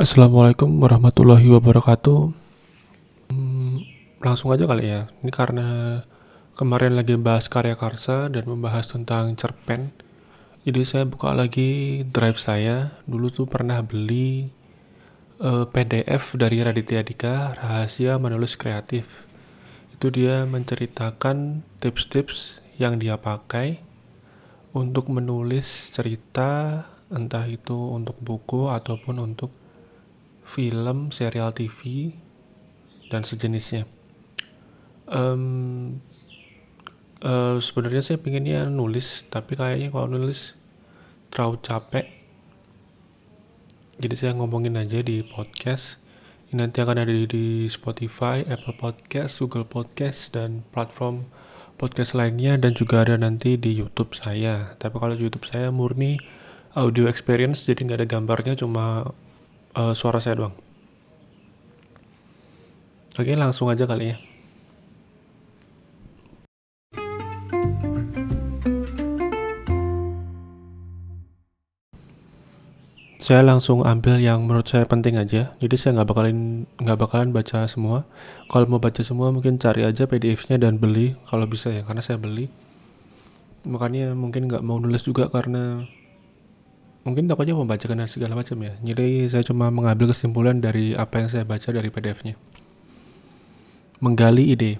Assalamualaikum warahmatullahi wabarakatuh. Hmm, langsung aja kali ya. Ini karena kemarin lagi bahas karya karsa dan membahas tentang cerpen. Jadi saya buka lagi drive saya. Dulu tuh pernah beli uh, eh, PDF dari Raditya Dika, Rahasia Menulis Kreatif. Itu dia menceritakan tips-tips yang dia pakai untuk menulis cerita entah itu untuk buku ataupun untuk film, serial TV, dan sejenisnya. Um, uh, Sebenarnya saya pinginnya nulis, tapi kayaknya kalau nulis terlalu capek. Jadi saya ngomongin aja di podcast. Ini nanti akan ada di, Spotify, Apple Podcast, Google Podcast, dan platform podcast lainnya dan juga ada nanti di YouTube saya. Tapi kalau YouTube saya murni audio experience, jadi nggak ada gambarnya, cuma uh, suara saya doang. Oke, langsung aja kali ya. Saya langsung ambil yang menurut saya penting aja. Jadi saya nggak bakalan nggak bakalan baca semua. Kalau mau baca semua mungkin cari aja PDF-nya dan beli kalau bisa ya, karena saya beli. Makanya mungkin nggak mau nulis juga karena mungkin takutnya membacakan dan segala macam ya. Jadi saya cuma mengambil kesimpulan dari apa yang saya baca dari PDF-nya. Menggali ide.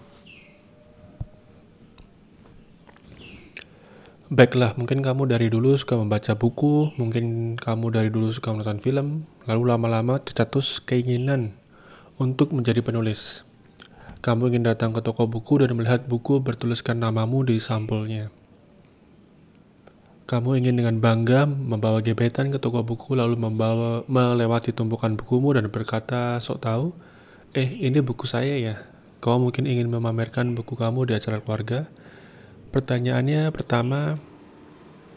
Baiklah, mungkin kamu dari dulu suka membaca buku, mungkin kamu dari dulu suka menonton film, lalu lama-lama tercetus keinginan untuk menjadi penulis. Kamu ingin datang ke toko buku dan melihat buku bertuliskan namamu di sampulnya. Kamu ingin dengan bangga membawa gebetan ke toko buku lalu membawa melewati tumpukan bukumu dan berkata sok tahu, eh ini buku saya ya. Kau mungkin ingin memamerkan buku kamu di acara keluarga. Pertanyaannya pertama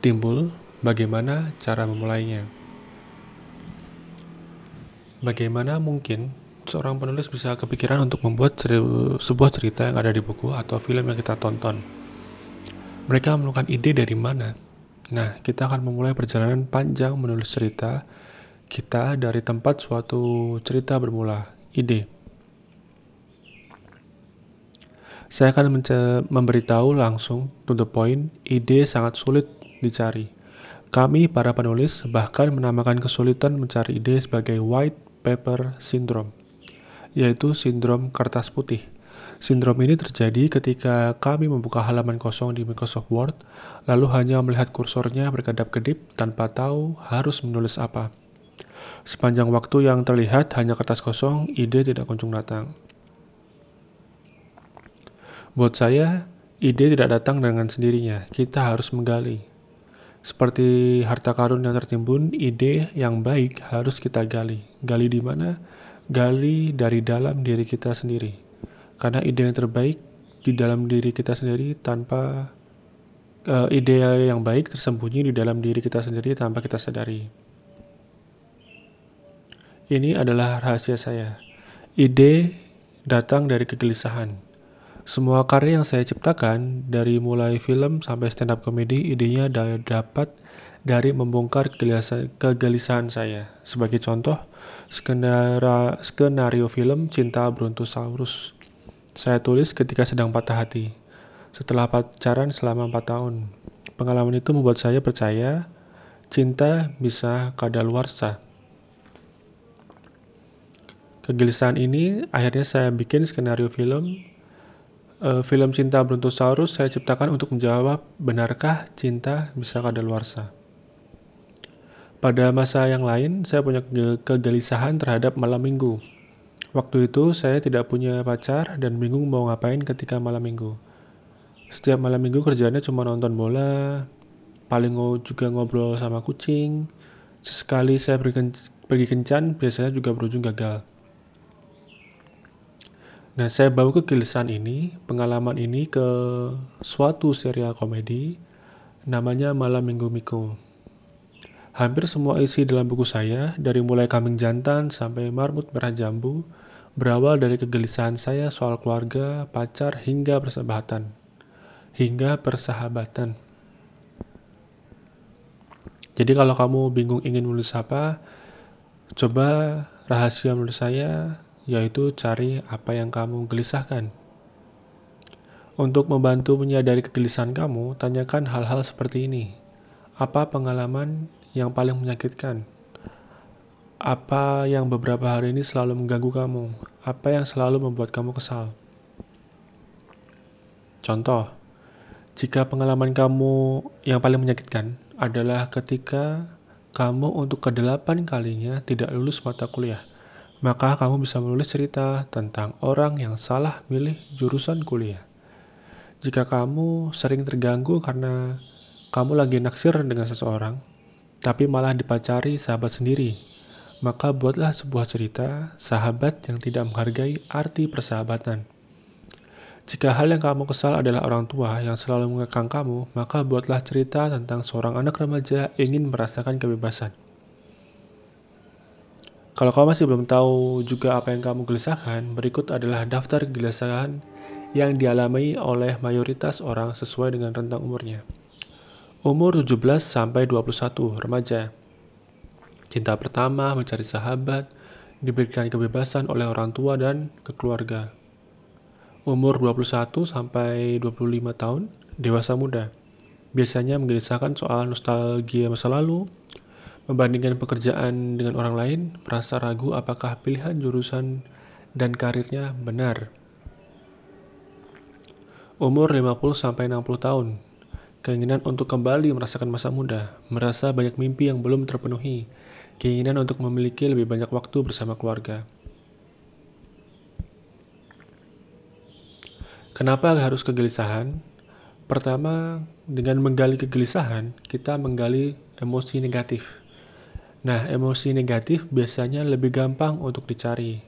timbul, bagaimana cara memulainya? Bagaimana mungkin seorang penulis bisa kepikiran untuk membuat ceri sebuah cerita yang ada di buku atau film yang kita tonton? Mereka menemukan ide dari mana? Nah, kita akan memulai perjalanan panjang menulis cerita kita dari tempat suatu cerita bermula, ide. Saya akan memberitahu langsung to the point, ide sangat sulit dicari. Kami, para penulis, bahkan menamakan kesulitan mencari ide sebagai white paper syndrome, yaitu sindrom kertas putih. Sindrom ini terjadi ketika kami membuka halaman kosong di Microsoft Word, lalu hanya melihat kursornya berkedap-kedip tanpa tahu harus menulis apa. Sepanjang waktu yang terlihat hanya kertas kosong, ide tidak kunjung datang. Buat saya, ide tidak datang dengan sendirinya, kita harus menggali. Seperti harta karun yang tertimbun, ide yang baik harus kita gali. Gali di mana? Gali dari dalam diri kita sendiri karena ide yang terbaik di dalam diri kita sendiri tanpa uh, ide yang baik tersembunyi di dalam diri kita sendiri tanpa kita sadari. Ini adalah rahasia saya. Ide datang dari kegelisahan. Semua karya yang saya ciptakan, dari mulai film sampai stand up comedy, idenya dapat dari membongkar kegelisahan saya. Sebagai contoh, skenario film Cinta Brontosaurus saya tulis ketika sedang patah hati. Setelah pacaran selama 4 tahun. Pengalaman itu membuat saya percaya cinta bisa kadaluarsa. Kegelisahan ini akhirnya saya bikin skenario film. Uh, film Cinta Brontosaurus saya ciptakan untuk menjawab benarkah cinta bisa kadaluarsa. Pada masa yang lain, saya punya kegelisahan terhadap malam minggu. Waktu itu saya tidak punya pacar dan bingung mau ngapain ketika malam minggu. Setiap malam minggu kerjanya cuma nonton bola, paling juga ngobrol sama kucing. Sesekali saya pergi, ken pergi kencan, biasanya juga berujung gagal. Nah, saya bawa kegelisahan ini, pengalaman ini ke suatu serial komedi namanya Malam Minggu Miko. Hampir semua isi dalam buku saya, dari mulai kambing jantan sampai marmut merah jambu, berawal dari kegelisahan saya soal keluarga, pacar, hingga persahabatan. Hingga persahabatan. Jadi kalau kamu bingung ingin menulis apa, coba rahasia menurut saya yaitu cari apa yang kamu gelisahkan. Untuk membantu menyadari kegelisahan kamu, tanyakan hal-hal seperti ini. Apa pengalaman yang paling menyakitkan? Apa yang beberapa hari ini selalu mengganggu kamu? Apa yang selalu membuat kamu kesal? Contoh, jika pengalaman kamu yang paling menyakitkan adalah ketika kamu untuk kedelapan kalinya tidak lulus mata kuliah, maka kamu bisa menulis cerita tentang orang yang salah milih jurusan kuliah. Jika kamu sering terganggu karena kamu lagi naksir dengan seseorang, tapi malah dipacari sahabat sendiri, maka buatlah sebuah cerita sahabat yang tidak menghargai arti persahabatan. Jika hal yang kamu kesal adalah orang tua yang selalu mengekang kamu, maka buatlah cerita tentang seorang anak remaja ingin merasakan kebebasan. Kalau kamu masih belum tahu juga apa yang kamu gelisahkan, berikut adalah daftar kegelisahan yang dialami oleh mayoritas orang sesuai dengan rentang umurnya. Umur 17 sampai 21 remaja. Cinta pertama, mencari sahabat, diberikan kebebasan oleh orang tua dan keluarga umur 21 sampai 25 tahun, dewasa muda. Biasanya menggelisahkan soal nostalgia masa lalu, membandingkan pekerjaan dengan orang lain, merasa ragu apakah pilihan jurusan dan karirnya benar. Umur 50 sampai 60 tahun, keinginan untuk kembali merasakan masa muda, merasa banyak mimpi yang belum terpenuhi, keinginan untuk memiliki lebih banyak waktu bersama keluarga. Kenapa harus kegelisahan? Pertama, dengan menggali kegelisahan, kita menggali emosi negatif. Nah, emosi negatif biasanya lebih gampang untuk dicari.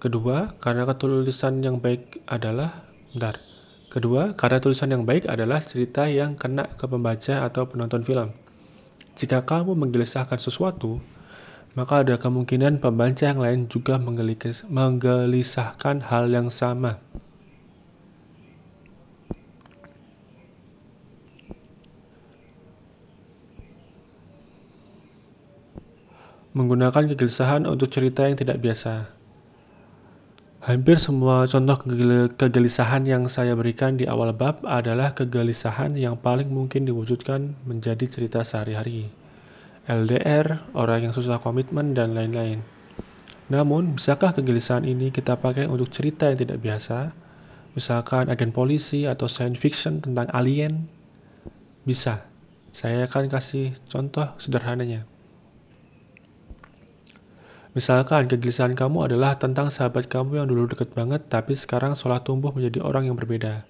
Kedua, karena ketulisan yang baik adalah bentar. Kedua, karena tulisan yang baik adalah cerita yang kena ke pembaca atau penonton film. Jika kamu menggelisahkan sesuatu, maka ada kemungkinan pembaca yang lain juga menggelisahkan hal yang sama. Menggunakan kegelisahan untuk cerita yang tidak biasa. Hampir semua contoh kegelisahan yang saya berikan di awal bab adalah kegelisahan yang paling mungkin diwujudkan menjadi cerita sehari-hari. LDR, orang yang susah komitmen, dan lain-lain. Namun, bisakah kegelisahan ini kita pakai untuk cerita yang tidak biasa? Misalkan agen polisi atau science fiction tentang alien? Bisa. Saya akan kasih contoh sederhananya. Misalkan kegelisahan kamu adalah tentang sahabat kamu yang dulu deket banget tapi sekarang seolah tumbuh menjadi orang yang berbeda.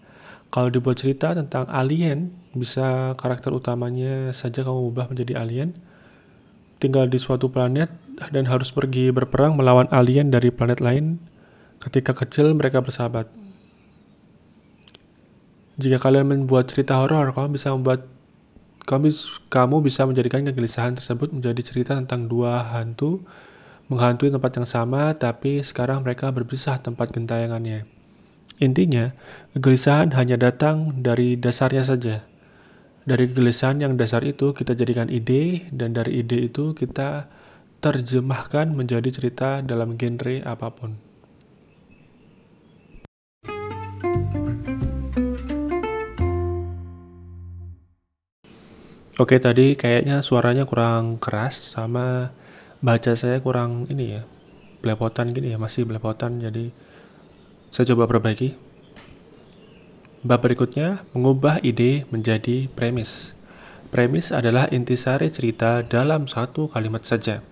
Kalau dibuat cerita tentang alien, bisa karakter utamanya saja kamu ubah menjadi alien, tinggal di suatu planet dan harus pergi berperang melawan alien dari planet lain. Ketika kecil mereka bersahabat. Jika kalian membuat cerita horor, kamu bisa membuat kamu, kamu bisa menjadikan kegelisahan tersebut menjadi cerita tentang dua hantu menghantui tempat yang sama, tapi sekarang mereka berpisah tempat gentayangannya. Intinya, kegelisahan hanya datang dari dasarnya saja. Dari kegelisahan yang dasar itu kita jadikan ide, dan dari ide itu kita terjemahkan menjadi cerita dalam genre apa pun. Oke, tadi kayaknya suaranya kurang keras sama baca saya kurang ini ya belepotan gini ya masih belepotan. Jadi saya coba perbaiki. Bab berikutnya mengubah ide menjadi premis. Premis adalah intisari cerita dalam satu kalimat saja.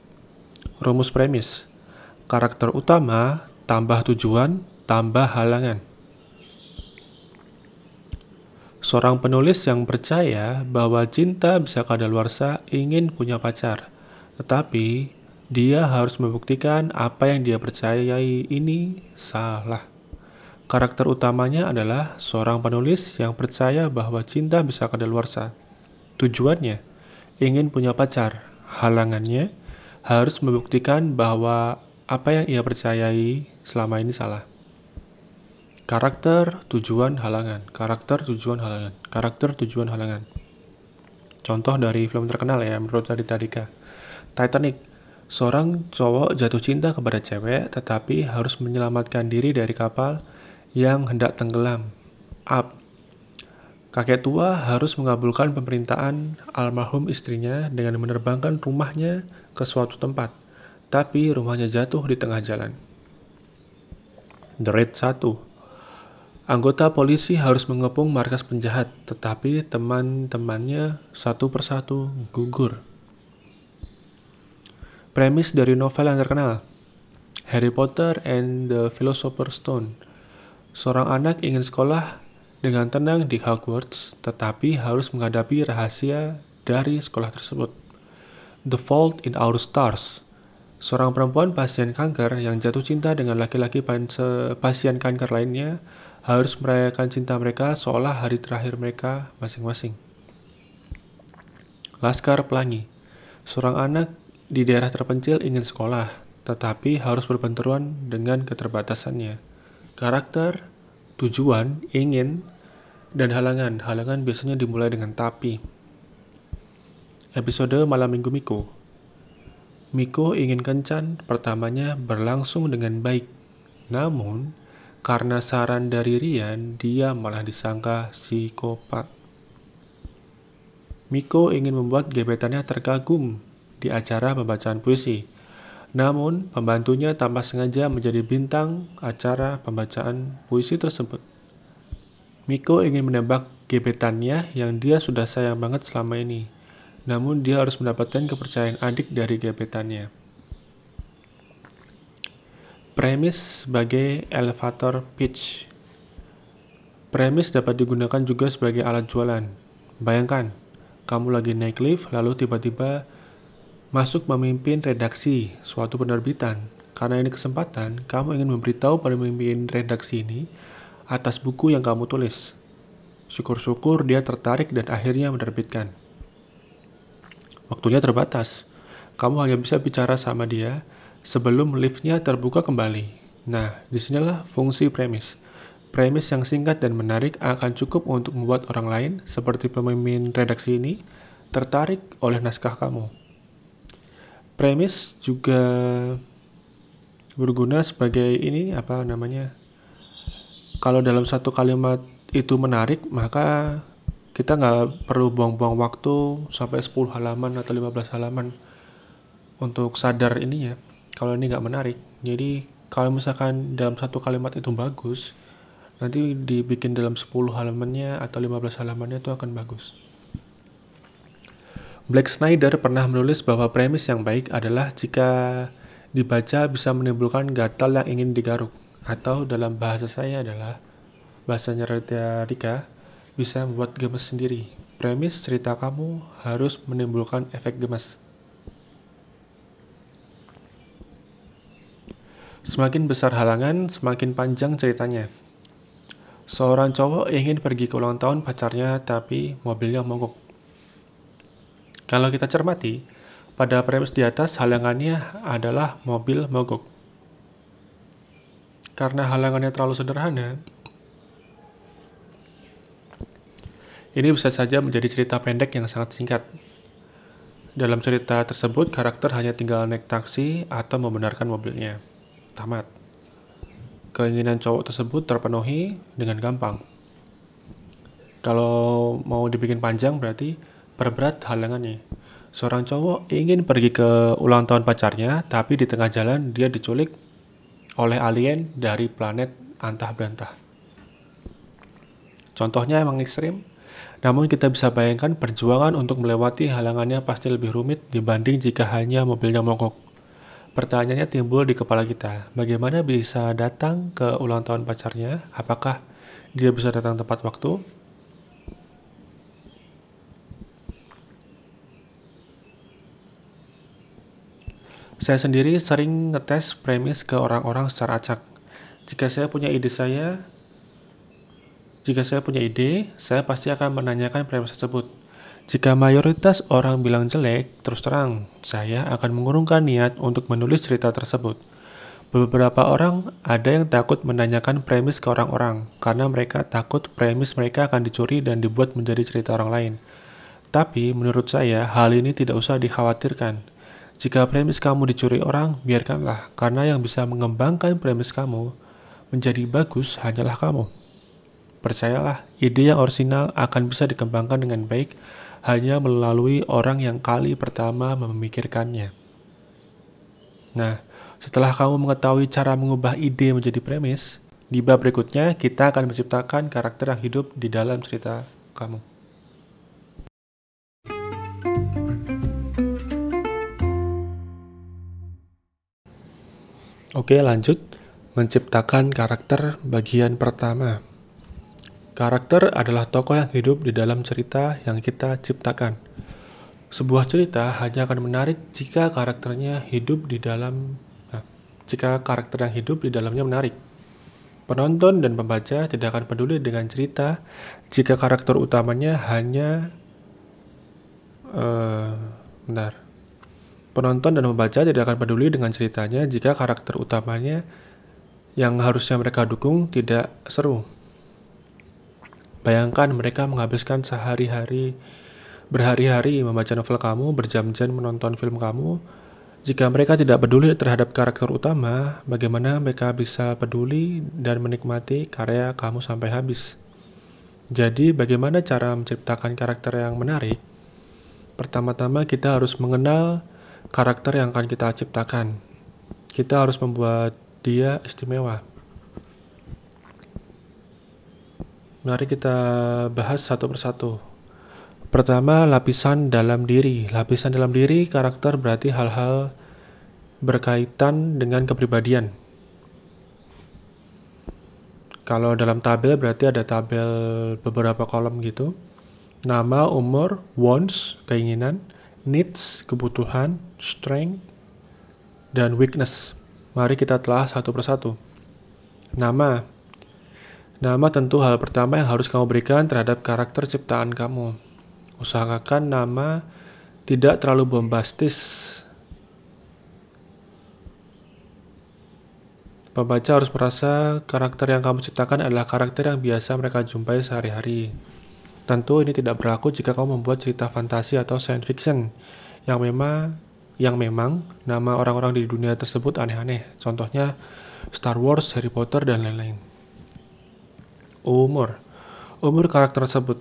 Rumus premis karakter utama tambah tujuan tambah halangan. Seorang penulis yang percaya bahwa cinta bisa kadaluarsa ingin punya pacar, tetapi dia harus membuktikan apa yang dia percayai ini salah. Karakter utamanya adalah seorang penulis yang percaya bahwa cinta bisa kadaluarsa. Tujuannya ingin punya pacar. Halangannya harus membuktikan bahwa apa yang ia percayai selama ini salah. Karakter, tujuan, halangan. Karakter, tujuan, halangan. Karakter, tujuan, halangan. Contoh dari film terkenal ya menurut Raditya Dika. Titanic Seorang cowok jatuh cinta kepada cewek, tetapi harus menyelamatkan diri dari kapal yang hendak tenggelam. Up. Kakek tua harus mengabulkan pemerintahan almarhum istrinya dengan menerbangkan rumahnya ke suatu tempat, tapi rumahnya jatuh di tengah jalan. The Raid 1 Anggota polisi harus mengepung markas penjahat, tetapi teman-temannya satu persatu gugur. Premis dari novel yang terkenal, Harry Potter and the Philosopher's Stone. Seorang anak ingin sekolah dengan tenang di Hogwarts, tetapi harus menghadapi rahasia dari sekolah tersebut. The Fault in Our Stars. Seorang perempuan pasien kanker yang jatuh cinta dengan laki-laki pasien kanker lainnya harus merayakan cinta mereka seolah hari terakhir mereka masing-masing. Laskar Pelangi. Seorang anak di daerah terpencil ingin sekolah, tetapi harus berbenturan dengan keterbatasannya. Karakter, tujuan, ingin, dan halangan. Halangan biasanya dimulai dengan tapi. Episode Malam Minggu Miko Miko ingin kencan pertamanya berlangsung dengan baik. Namun, karena saran dari Rian, dia malah disangka psikopat. Miko ingin membuat gebetannya terkagum di acara pembacaan puisi. Namun, pembantunya tanpa sengaja menjadi bintang acara pembacaan puisi tersebut. Miko ingin menembak gebetannya yang dia sudah sayang banget selama ini. Namun, dia harus mendapatkan kepercayaan adik dari gebetannya. Premis sebagai elevator pitch. Premis dapat digunakan juga sebagai alat jualan. Bayangkan, kamu lagi naik lift, lalu tiba-tiba masuk memimpin redaksi suatu penerbitan. Karena ini kesempatan, kamu ingin memberitahu pada pemimpin redaksi ini atas buku yang kamu tulis. Syukur-syukur dia tertarik dan akhirnya menerbitkan. Waktunya terbatas. Kamu hanya bisa bicara sama dia sebelum liftnya terbuka kembali. Nah, di sinilah fungsi premis. Premis yang singkat dan menarik akan cukup untuk membuat orang lain, seperti pemimpin redaksi ini, tertarik oleh naskah kamu. Premis juga berguna sebagai ini apa namanya kalau dalam satu kalimat itu menarik maka kita nggak perlu buang-buang waktu sampai 10 halaman atau 15 halaman untuk sadar ini ya kalau ini nggak menarik. Jadi kalau misalkan dalam satu kalimat itu bagus nanti dibikin dalam 10 halamannya atau 15 halamannya itu akan bagus Black Snyder pernah menulis bahwa premis yang baik adalah jika dibaca bisa menimbulkan gatal yang ingin digaruk atau dalam bahasa saya adalah bahasanya Dika bisa membuat gemes sendiri. Premis cerita kamu harus menimbulkan efek gemes. Semakin besar halangan, semakin panjang ceritanya. Seorang cowok ingin pergi ke ulang tahun pacarnya tapi mobilnya mogok. Kalau kita cermati, pada premis di atas halangannya adalah mobil mogok. Karena halangannya terlalu sederhana, ini bisa saja menjadi cerita pendek yang sangat singkat. Dalam cerita tersebut, karakter hanya tinggal naik taksi atau membenarkan mobilnya. Tamat. Keinginan cowok tersebut terpenuhi dengan gampang. Kalau mau dibikin panjang berarti perberat halangannya. Seorang cowok ingin pergi ke ulang tahun pacarnya, tapi di tengah jalan dia diculik oleh alien dari planet antah berantah. Contohnya emang ekstrim, namun kita bisa bayangkan perjuangan untuk melewati halangannya pasti lebih rumit dibanding jika hanya mobilnya mogok. Pertanyaannya timbul di kepala kita, bagaimana bisa datang ke ulang tahun pacarnya? Apakah dia bisa datang tepat waktu? Saya sendiri sering ngetes premis ke orang-orang secara acak. Jika saya punya ide saya, jika saya punya ide, saya pasti akan menanyakan premis tersebut. Jika mayoritas orang bilang jelek, terus terang, saya akan mengurungkan niat untuk menulis cerita tersebut. Beberapa orang ada yang takut menanyakan premis ke orang-orang karena mereka takut premis mereka akan dicuri dan dibuat menjadi cerita orang lain. Tapi menurut saya hal ini tidak usah dikhawatirkan Jika premis kamu dicuri orang, biarkanlah, karena yang bisa mengembangkan premis kamu menjadi bagus hanyalah kamu. Percayalah, ide yang orisinal akan bisa dikembangkan dengan baik hanya melalui orang yang kali pertama memikirkannya. Nah, setelah kamu mengetahui cara mengubah ide menjadi premis, di bab berikutnya kita akan menciptakan karakter yang hidup di dalam cerita kamu. Oke, lanjut. Menciptakan karakter bagian pertama. Karakter adalah tokoh yang hidup di dalam cerita yang kita ciptakan. Sebuah cerita hanya akan menarik jika karakternya hidup di dalam nah, jika karakter yang hidup di dalamnya menarik. Penonton dan pembaca tidak akan peduli dengan cerita jika karakter utamanya hanya uh, benar Penonton dan pembaca tidak akan peduli dengan ceritanya jika karakter utamanya yang harusnya mereka dukung tidak seru. Bayangkan mereka menghabiskan sehari-hari, berhari-hari membaca novel kamu, berjam-jam menonton film kamu. Jika mereka tidak peduli terhadap karakter utama, bagaimana mereka bisa peduli dan menikmati karya kamu sampai habis? Jadi, bagaimana cara menciptakan karakter yang menarik? Pertama-tama, kita harus mengenal karakter yang akan kita ciptakan. Kita harus membuat dia istimewa. Mari kita bahas satu persatu. Pertama, lapisan dalam diri. Lapisan dalam diri karakter berarti hal-hal berkaitan dengan kepribadian. Kalau dalam tabel berarti ada tabel beberapa kolom gitu. Nama, umur, wants, keinginan, needs, kebutuhan, strength, dan weakness. Mari kita telah satu persatu. Nama. Nama tentu hal pertama yang harus kamu berikan terhadap karakter ciptaan kamu. Usahakan nama tidak terlalu bombastis. Pembaca harus merasa karakter yang kamu ciptakan adalah karakter yang biasa mereka jumpai sehari-hari. Tentu ini tidak berlaku jika kamu membuat cerita fantasi atau science fiction yang memang yang memang nama orang-orang di dunia tersebut aneh-aneh. Contohnya Star Wars, Harry Potter, dan lain-lain. Umur. Umur karakter tersebut.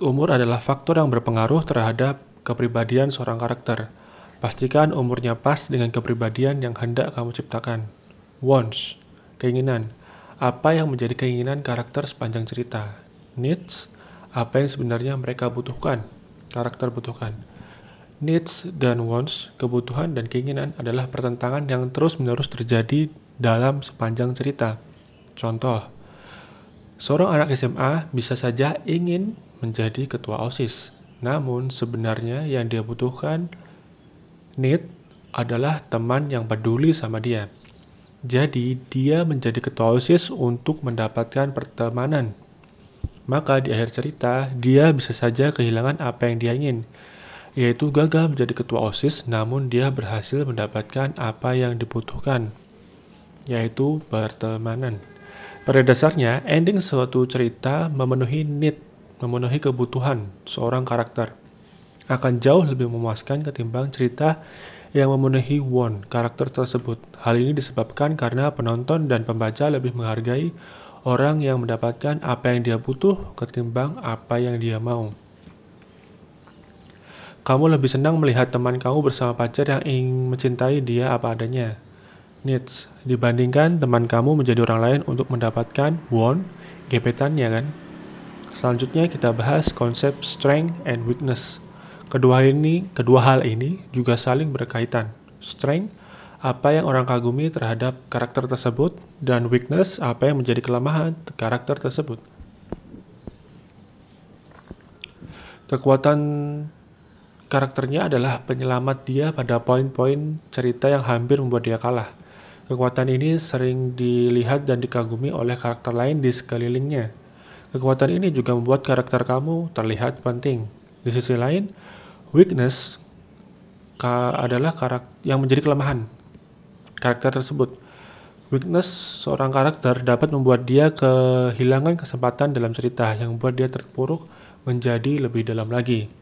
Umur adalah faktor yang berpengaruh terhadap kepribadian seorang karakter. Pastikan umurnya pas dengan kepribadian yang hendak kamu ciptakan. Wants, keinginan. Apa yang menjadi keinginan karakter sepanjang cerita? Needs, apa yang sebenarnya mereka butuhkan, karakter butuhkan. Needs dan wants, kebutuhan dan keinginan adalah pertentangan yang terus-menerus terjadi dalam sepanjang cerita. Contoh, seorang anak SMA bisa saja ingin menjadi ketua OSIS, namun sebenarnya yang dia butuhkan need adalah teman yang peduli sama dia. Jadi, dia menjadi ketua OSIS untuk mendapatkan pertemanan maka di akhir cerita dia bisa saja kehilangan apa yang dia ingin, yaitu gagal menjadi ketua OSIS namun dia berhasil mendapatkan apa yang dibutuhkan, yaitu pertemanan. Pada dasarnya, ending suatu cerita memenuhi need, memenuhi kebutuhan seorang karakter akan jauh lebih memuaskan ketimbang cerita yang memenuhi want karakter tersebut. Hal ini disebabkan karena penonton dan pembaca lebih menghargai orang yang mendapatkan apa yang dia butuh ketimbang apa yang dia mau. Kamu lebih senang melihat teman kamu bersama pacar yang ingin mencintai dia apa adanya. Needs dibandingkan teman kamu menjadi orang lain untuk mendapatkan want, gebetannya kan. Selanjutnya kita bahas konsep strength and weakness. Kedua ini, kedua hal ini juga saling berkaitan. Strength apa yang orang kagumi terhadap karakter tersebut, dan weakness, apa yang menjadi kelemahan karakter tersebut. Kekuatan karakternya adalah penyelamat dia pada poin-poin cerita yang hampir membuat dia kalah. Kekuatan ini sering dilihat dan dikagumi oleh karakter lain di sekelilingnya. Kekuatan ini juga membuat karakter kamu terlihat penting. Di sisi lain, weakness adalah karakter yang menjadi kelemahan karakter tersebut. Weakness seorang karakter dapat membuat dia kehilangan kesempatan dalam cerita yang membuat dia terpuruk menjadi lebih dalam lagi.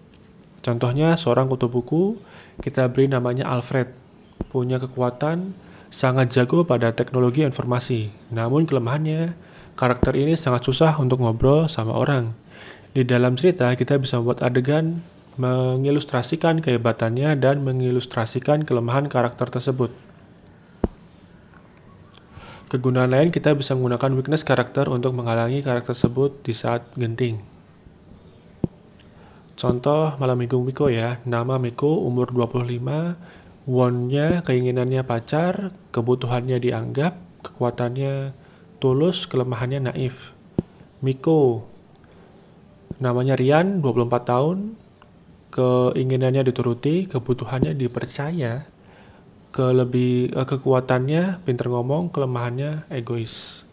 Contohnya seorang kutu buku, kita beri namanya Alfred. Punya kekuatan, sangat jago pada teknologi informasi. Namun kelemahannya, karakter ini sangat susah untuk ngobrol sama orang. Di dalam cerita, kita bisa membuat adegan mengilustrasikan kehebatannya dan mengilustrasikan kelemahan karakter tersebut. Kegunaan lain kita bisa menggunakan weakness karakter untuk menghalangi karakter tersebut di saat genting. Contoh malam minggu Miko ya, nama Miko umur 25, wonnya keinginannya pacar, kebutuhannya dianggap, kekuatannya tulus, kelemahannya naif. Miko, namanya Rian, 24 tahun, keinginannya dituruti, kebutuhannya dipercaya, ke lebih uh, kekuatannya pinter ngomong, kelemahannya egois.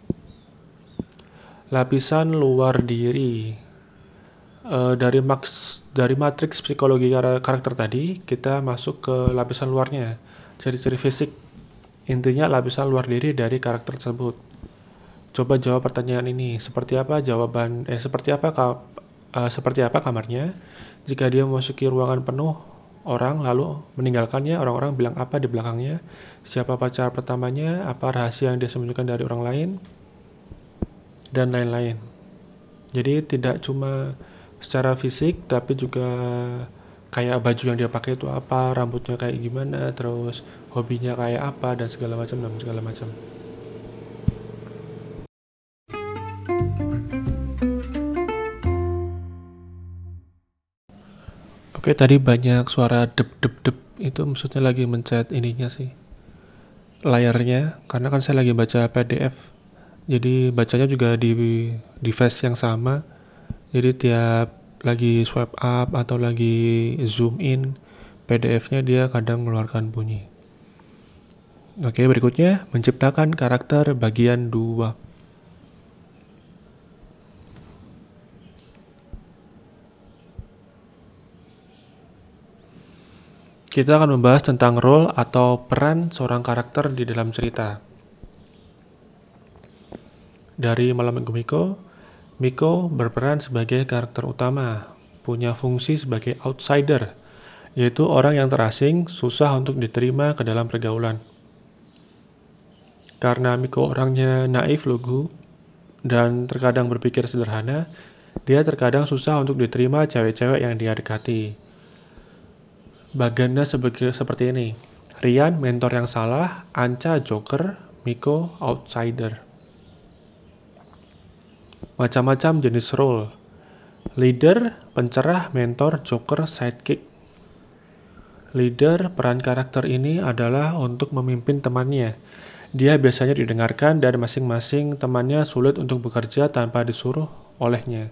Lapisan luar diri. Uh, dari max dari matriks psikologi karakter tadi, kita masuk ke lapisan luarnya. Ciri-ciri fisik. Intinya lapisan luar diri dari karakter tersebut. Coba jawab pertanyaan ini. Seperti apa jawaban eh seperti apa uh, seperti apa kamarnya jika dia memasuki ruangan penuh orang lalu meninggalkannya orang-orang bilang apa di belakangnya siapa pacar pertamanya apa rahasia yang dia sembunyikan dari orang lain dan lain-lain jadi tidak cuma secara fisik tapi juga kayak baju yang dia pakai itu apa rambutnya kayak gimana terus hobinya kayak apa dan segala macam dan segala macam. Oke tadi banyak suara dep dep dep itu maksudnya lagi mencet ininya sih layarnya karena kan saya lagi baca PDF jadi bacanya juga di device yang sama jadi tiap lagi swipe up atau lagi zoom in PDF-nya dia kadang mengeluarkan bunyi Oke berikutnya menciptakan karakter bagian 2 Kita akan membahas tentang role atau peran seorang karakter di dalam cerita. Dari Malam Minggu Miko, berperan sebagai karakter utama, punya fungsi sebagai outsider, yaitu orang yang terasing, susah untuk diterima ke dalam pergaulan. Karena Miko orangnya naif lugu dan terkadang berpikir sederhana, dia terkadang susah untuk diterima cewek-cewek yang dia dekati. Bagannya seperti ini. Rian mentor yang salah, Anca joker, Miko outsider. Macam-macam jenis role. Leader, pencerah, mentor, joker, sidekick. Leader, peran karakter ini adalah untuk memimpin temannya. Dia biasanya didengarkan dan masing-masing temannya sulit untuk bekerja tanpa disuruh olehnya.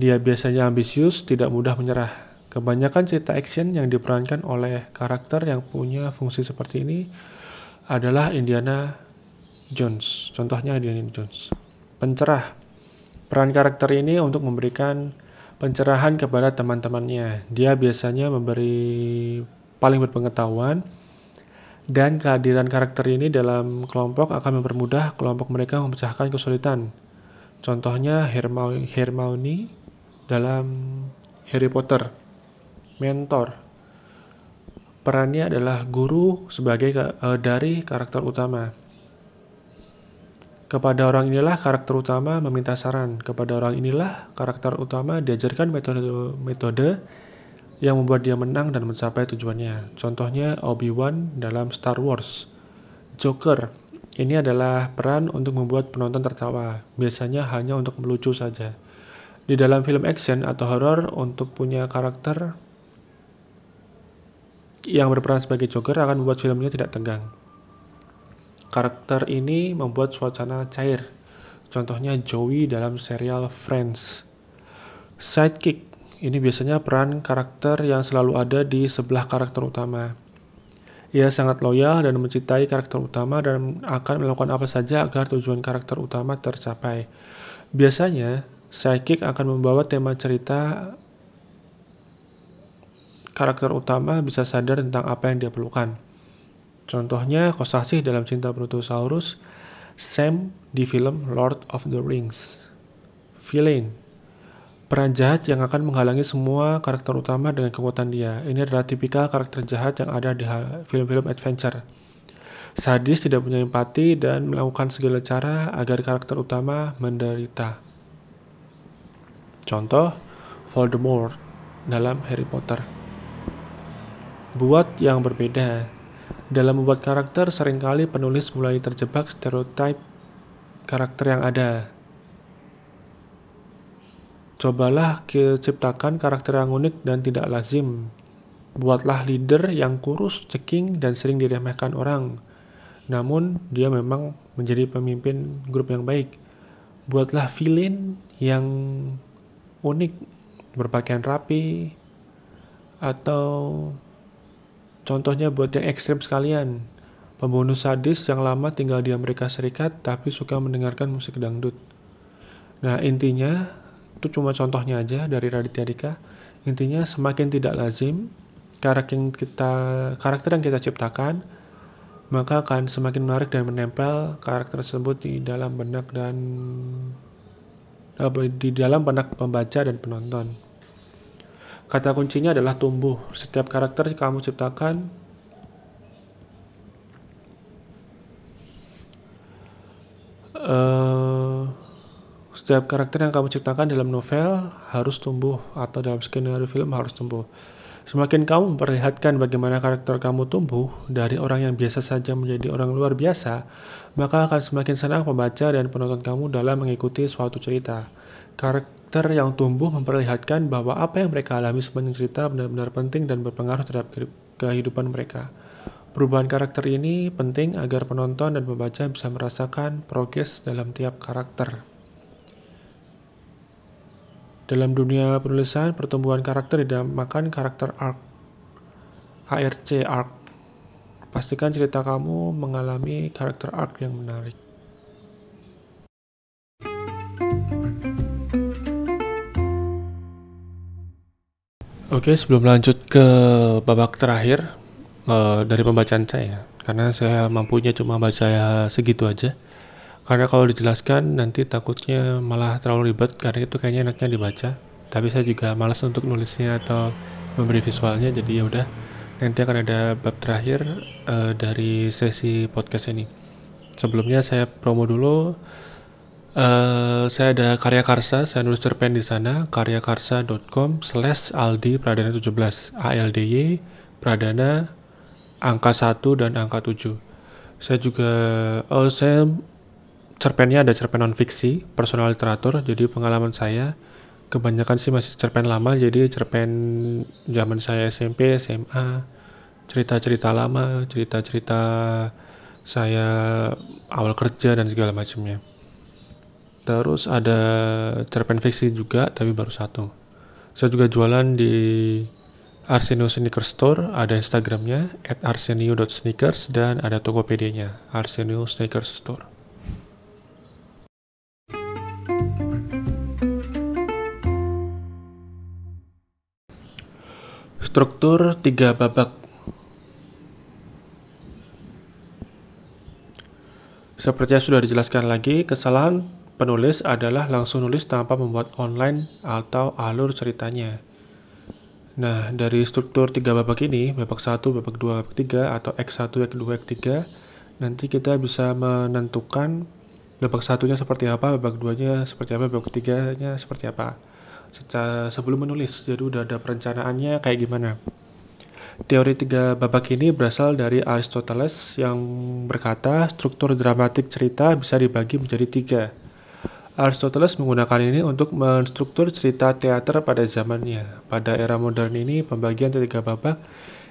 Dia biasanya ambisius, tidak mudah menyerah. Kebanyakan cerita action yang diperankan oleh karakter yang punya fungsi seperti ini adalah Indiana Jones. Contohnya Indiana Jones. Pencerah. Peran karakter ini untuk memberikan pencerahan kepada teman-temannya. Dia biasanya memberi paling berpengetahuan dan kehadiran karakter ini dalam kelompok akan mempermudah kelompok mereka memecahkan kesulitan. Contohnya Hermione dalam Harry Potter mentor. Perannya adalah guru sebagai uh, dari karakter utama. Kepada orang inilah karakter utama meminta saran. Kepada orang inilah karakter utama diajarkan metode-metode yang membuat dia menang dan mencapai tujuannya. Contohnya Obi-Wan dalam Star Wars. Joker, ini adalah peran untuk membuat penonton tertawa, biasanya hanya untuk melucu saja. Di dalam film action atau horror untuk punya karakter yang berperan sebagai Joker akan membuat filmnya tidak tegang. Karakter ini membuat suasana cair. Contohnya Joey dalam serial Friends. Sidekick ini biasanya peran karakter yang selalu ada di sebelah karakter utama. Ia sangat loyal dan mencintai karakter utama dan akan melakukan apa saja agar tujuan karakter utama tercapai. Biasanya, sidekick akan membawa tema cerita karakter utama bisa sadar tentang apa yang dia perlukan. Contohnya Kosasih dalam Cinta Brontosaurus, Sam di film Lord of the Rings. Villain peran jahat yang akan menghalangi semua karakter utama dengan kekuatan dia. Ini adalah tipikal karakter jahat yang ada di film-film adventure. Sadis tidak punya empati dan melakukan segala cara agar karakter utama menderita. Contoh, Voldemort dalam Harry Potter. Buat yang berbeda. Dalam membuat karakter, sering kali penulis mulai terjebak stereotip karakter yang ada. Cobalah ciptakan karakter yang unik dan tidak lazim. Buatlah leader yang kurus, ceking, dan sering diremehkan orang. Namun, dia memang menjadi pemimpin grup yang baik. Buatlah villain yang unik, berpakaian rapi, atau Contohnya buat yang ekstrim sekalian, pembunuh sadis yang lama tinggal di Amerika Serikat tapi suka mendengarkan musik dangdut. Nah intinya, itu cuma contohnya aja dari Raditya Dika. Intinya semakin tidak lazim karakter yang kita karakter yang kita ciptakan, maka akan semakin menarik dan menempel karakter tersebut di dalam benak dan di dalam benak pembaca dan penonton. Kata kuncinya adalah tumbuh. Setiap karakter yang kamu ciptakan uh, setiap karakter yang kamu ciptakan dalam novel harus tumbuh atau dalam skenario film harus tumbuh. Semakin kamu memperlihatkan bagaimana karakter kamu tumbuh dari orang yang biasa saja menjadi orang luar biasa, maka akan semakin senang pembaca dan penonton kamu dalam mengikuti suatu cerita. Karakter yang tumbuh memperlihatkan bahwa apa yang mereka alami sepanjang cerita benar-benar penting dan berpengaruh terhadap kehidupan mereka. Perubahan karakter ini penting agar penonton dan pembaca bisa merasakan progres dalam tiap karakter. Dalam dunia penulisan, pertumbuhan karakter dinamakan karakter arc. ARC arc. Pastikan cerita kamu mengalami karakter arc yang menarik. Oke, sebelum lanjut ke babak terakhir uh, dari pembacaan saya, karena saya mampunya cuma baca segitu aja. Karena kalau dijelaskan nanti takutnya malah terlalu ribet, karena itu kayaknya enaknya dibaca. Tapi saya juga malas untuk nulisnya atau memberi visualnya, jadi ya udah. Nanti akan ada bab terakhir uh, dari sesi podcast ini. Sebelumnya saya promo dulu Uh, saya ada karya karsa, saya nulis cerpen di sana, karyakarsa.com slash aldi pradana 17, ALDY, pradana, angka 1 dan angka 7. Saya juga, oh saya cerpennya ada cerpen non fiksi, personal literatur, jadi pengalaman saya kebanyakan sih masih cerpen lama, jadi cerpen zaman saya SMP, SMA, cerita-cerita lama, cerita-cerita saya awal kerja dan segala macamnya. Terus ada cerpen fiksi juga, tapi baru satu. Saya juga jualan di Arsenio Sneaker Store, ada Instagramnya at arsenio.sneakers dan ada Tokopedia-nya, Arsenio Sneakers Store. Struktur tiga babak Seperti yang sudah dijelaskan lagi, kesalahan Penulis adalah langsung nulis tanpa membuat online atau alur ceritanya. Nah, dari struktur tiga babak ini, babak 1, babak 2, babak 3, atau X1, X2, X3, nanti kita bisa menentukan babak satunya seperti apa, babak 2-nya seperti apa, babak 3-nya seperti apa. Secara sebelum menulis, jadi udah ada perencanaannya kayak gimana. Teori tiga babak ini berasal dari Aristoteles yang berkata struktur dramatik cerita bisa dibagi menjadi tiga, Aristoteles menggunakan ini untuk menstruktur cerita teater pada zamannya. Pada era modern ini, pembagian tiga babak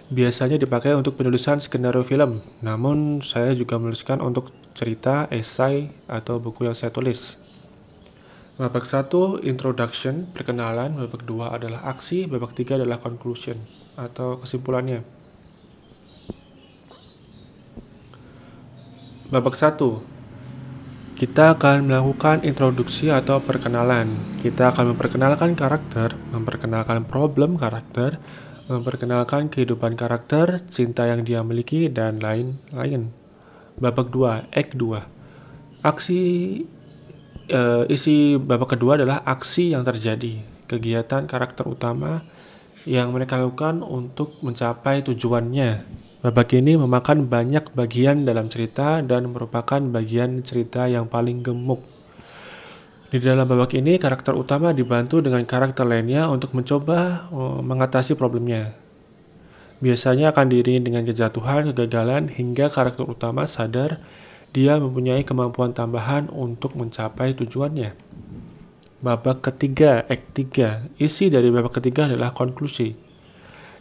biasanya dipakai untuk penulisan skenario film. Namun, saya juga menuliskan untuk cerita, esai, atau buku yang saya tulis. Babak 1, introduction, perkenalan. Babak 2 adalah aksi. Babak 3 adalah conclusion, atau kesimpulannya. Babak 1, kita akan melakukan introduksi atau perkenalan. Kita akan memperkenalkan karakter, memperkenalkan problem karakter, memperkenalkan kehidupan karakter, cinta yang dia miliki, dan lain-lain. Babak 2, Act 2. Aksi uh, isi babak kedua adalah aksi yang terjadi. kegiatan karakter utama yang mereka lakukan untuk mencapai tujuannya. Babak ini memakan banyak bagian dalam cerita dan merupakan bagian cerita yang paling gemuk. Di dalam babak ini, karakter utama dibantu dengan karakter lainnya untuk mencoba oh, mengatasi problemnya. Biasanya akan diiringi dengan kejatuhan, kegagalan, hingga karakter utama sadar dia mempunyai kemampuan tambahan untuk mencapai tujuannya. Babak ketiga, Act 3. Isi dari babak ketiga adalah konklusi.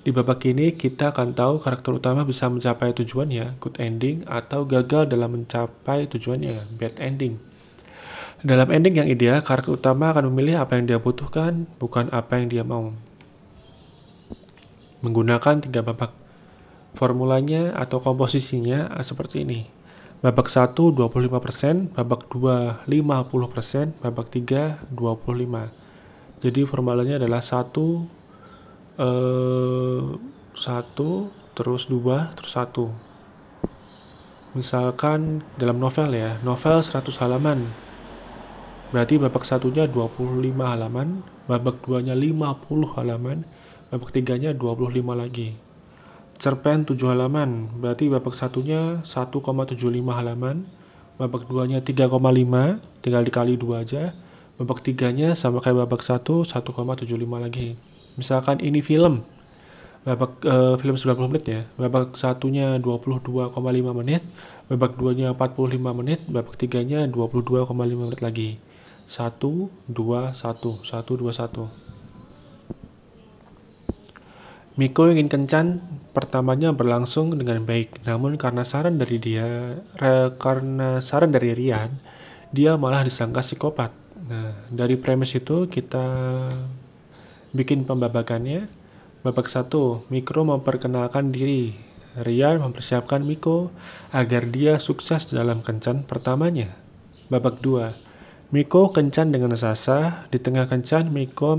Di babak ini, kita akan tahu karakter utama bisa mencapai tujuannya, good ending, atau gagal dalam mencapai tujuannya, bad ending. Dalam ending yang ideal, karakter utama akan memilih apa yang dia butuhkan, bukan apa yang dia mau. Menggunakan tiga babak. Formulanya atau komposisinya seperti ini. Babak 1 25%, babak 2 50%, babak 3 25. Jadi formulanya adalah 1 eh 1 terus 2 terus 1. Misalkan dalam novel ya, novel 100 halaman Berarti babak satunya 25 halaman, babak duanya 50 halaman, babak tiganya 25 lagi. Cerpen 7 halaman, berarti babak satunya 1,75 halaman, babak duanya 3,5, tinggal dikali 2 aja. Babak tiganya sama kayak babak 1, 1,75 lagi. Misalkan ini film, babak uh, film 90 menit ya. Babak satunya 22,5 menit, babak duanya 45 menit, babak tiganya 22,5 menit lagi satu dua satu satu dua satu Miko ingin kencan pertamanya berlangsung dengan baik, namun karena saran dari dia, re, karena saran dari Rian, dia malah disangka psikopat. Nah, dari premis itu kita bikin pembabakannya. Babak satu, Mikro memperkenalkan diri. Rian mempersiapkan Miko agar dia sukses dalam kencan pertamanya. Babak dua, Miko kencan dengan Sasa. Di tengah kencan, Miko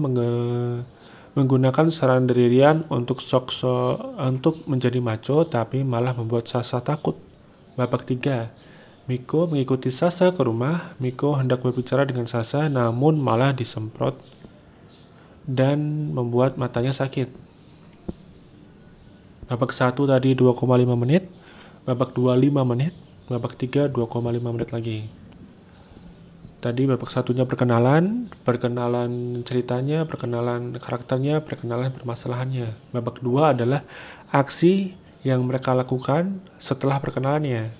menggunakan saran dari Rian untuk sok so untuk menjadi maco, tapi malah membuat Sasa takut. Babak 3. Miko mengikuti Sasa ke rumah. Miko hendak berbicara dengan Sasa, namun malah disemprot dan membuat matanya sakit. Babak 1 tadi 2,5 menit, babak 2 5 menit, babak 3 2,5 menit lagi. Tadi babak satunya perkenalan, perkenalan ceritanya, perkenalan karakternya, perkenalan permasalahannya. Babak dua adalah aksi yang mereka lakukan setelah perkenalannya.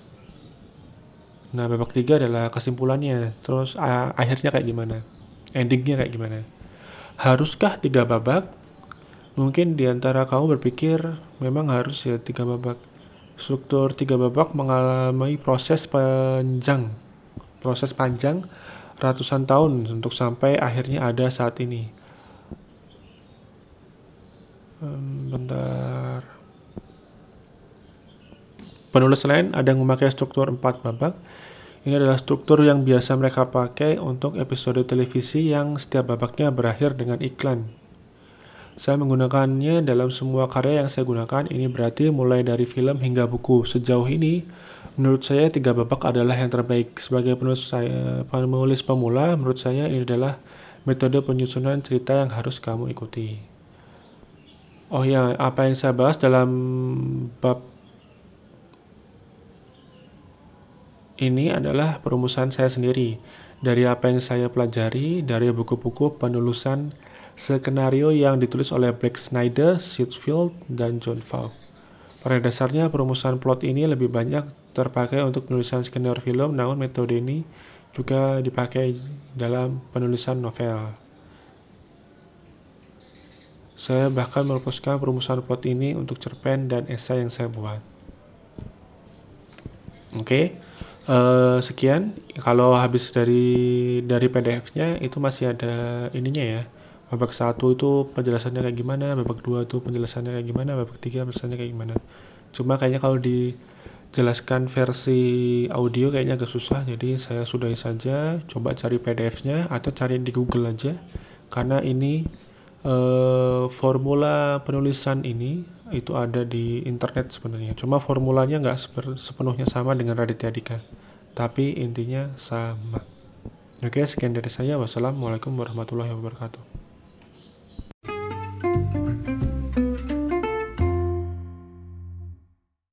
Nah, babak tiga adalah kesimpulannya. Terus akhirnya kayak gimana? Endingnya kayak gimana? Haruskah tiga babak? Mungkin di antara kamu berpikir memang harus ya tiga babak. Struktur tiga babak mengalami proses panjang proses panjang ratusan tahun untuk sampai akhirnya ada saat ini. bentar. Penulis lain ada yang memakai struktur 4 babak. Ini adalah struktur yang biasa mereka pakai untuk episode televisi yang setiap babaknya berakhir dengan iklan. Saya menggunakannya dalam semua karya yang saya gunakan. Ini berarti mulai dari film hingga buku. Sejauh ini, Menurut saya tiga babak adalah yang terbaik. Sebagai penulis saya penulis pemula, menurut saya ini adalah metode penyusunan cerita yang harus kamu ikuti. Oh ya, apa yang saya bahas dalam bab ini adalah perumusan saya sendiri dari apa yang saya pelajari dari buku-buku penulisan skenario yang ditulis oleh Blake Snyder, Sitfield, dan John Falk. Pada dasarnya perumusan plot ini lebih banyak terpakai untuk penulisan skenario film, namun metode ini juga dipakai dalam penulisan novel. Saya bahkan merumuskan perumusan plot ini untuk cerpen dan esai yang saya buat. Oke, okay. Eh, sekian. Kalau habis dari dari PDF-nya itu masih ada ininya ya. Babak satu itu penjelasannya kayak gimana, babak dua itu penjelasannya kayak gimana, babak tiga penjelasannya kayak gimana. Cuma kayaknya kalau di jelaskan versi audio kayaknya agak susah jadi saya sudahi saja coba cari pdf-nya atau cari di google aja karena ini uh, formula penulisan ini itu ada di internet sebenarnya. Cuma formulanya nggak sepenuhnya sama dengan Raditya Dika. Tapi intinya sama. Oke sekian dari saya. Wassalamualaikum warahmatullahi wabarakatuh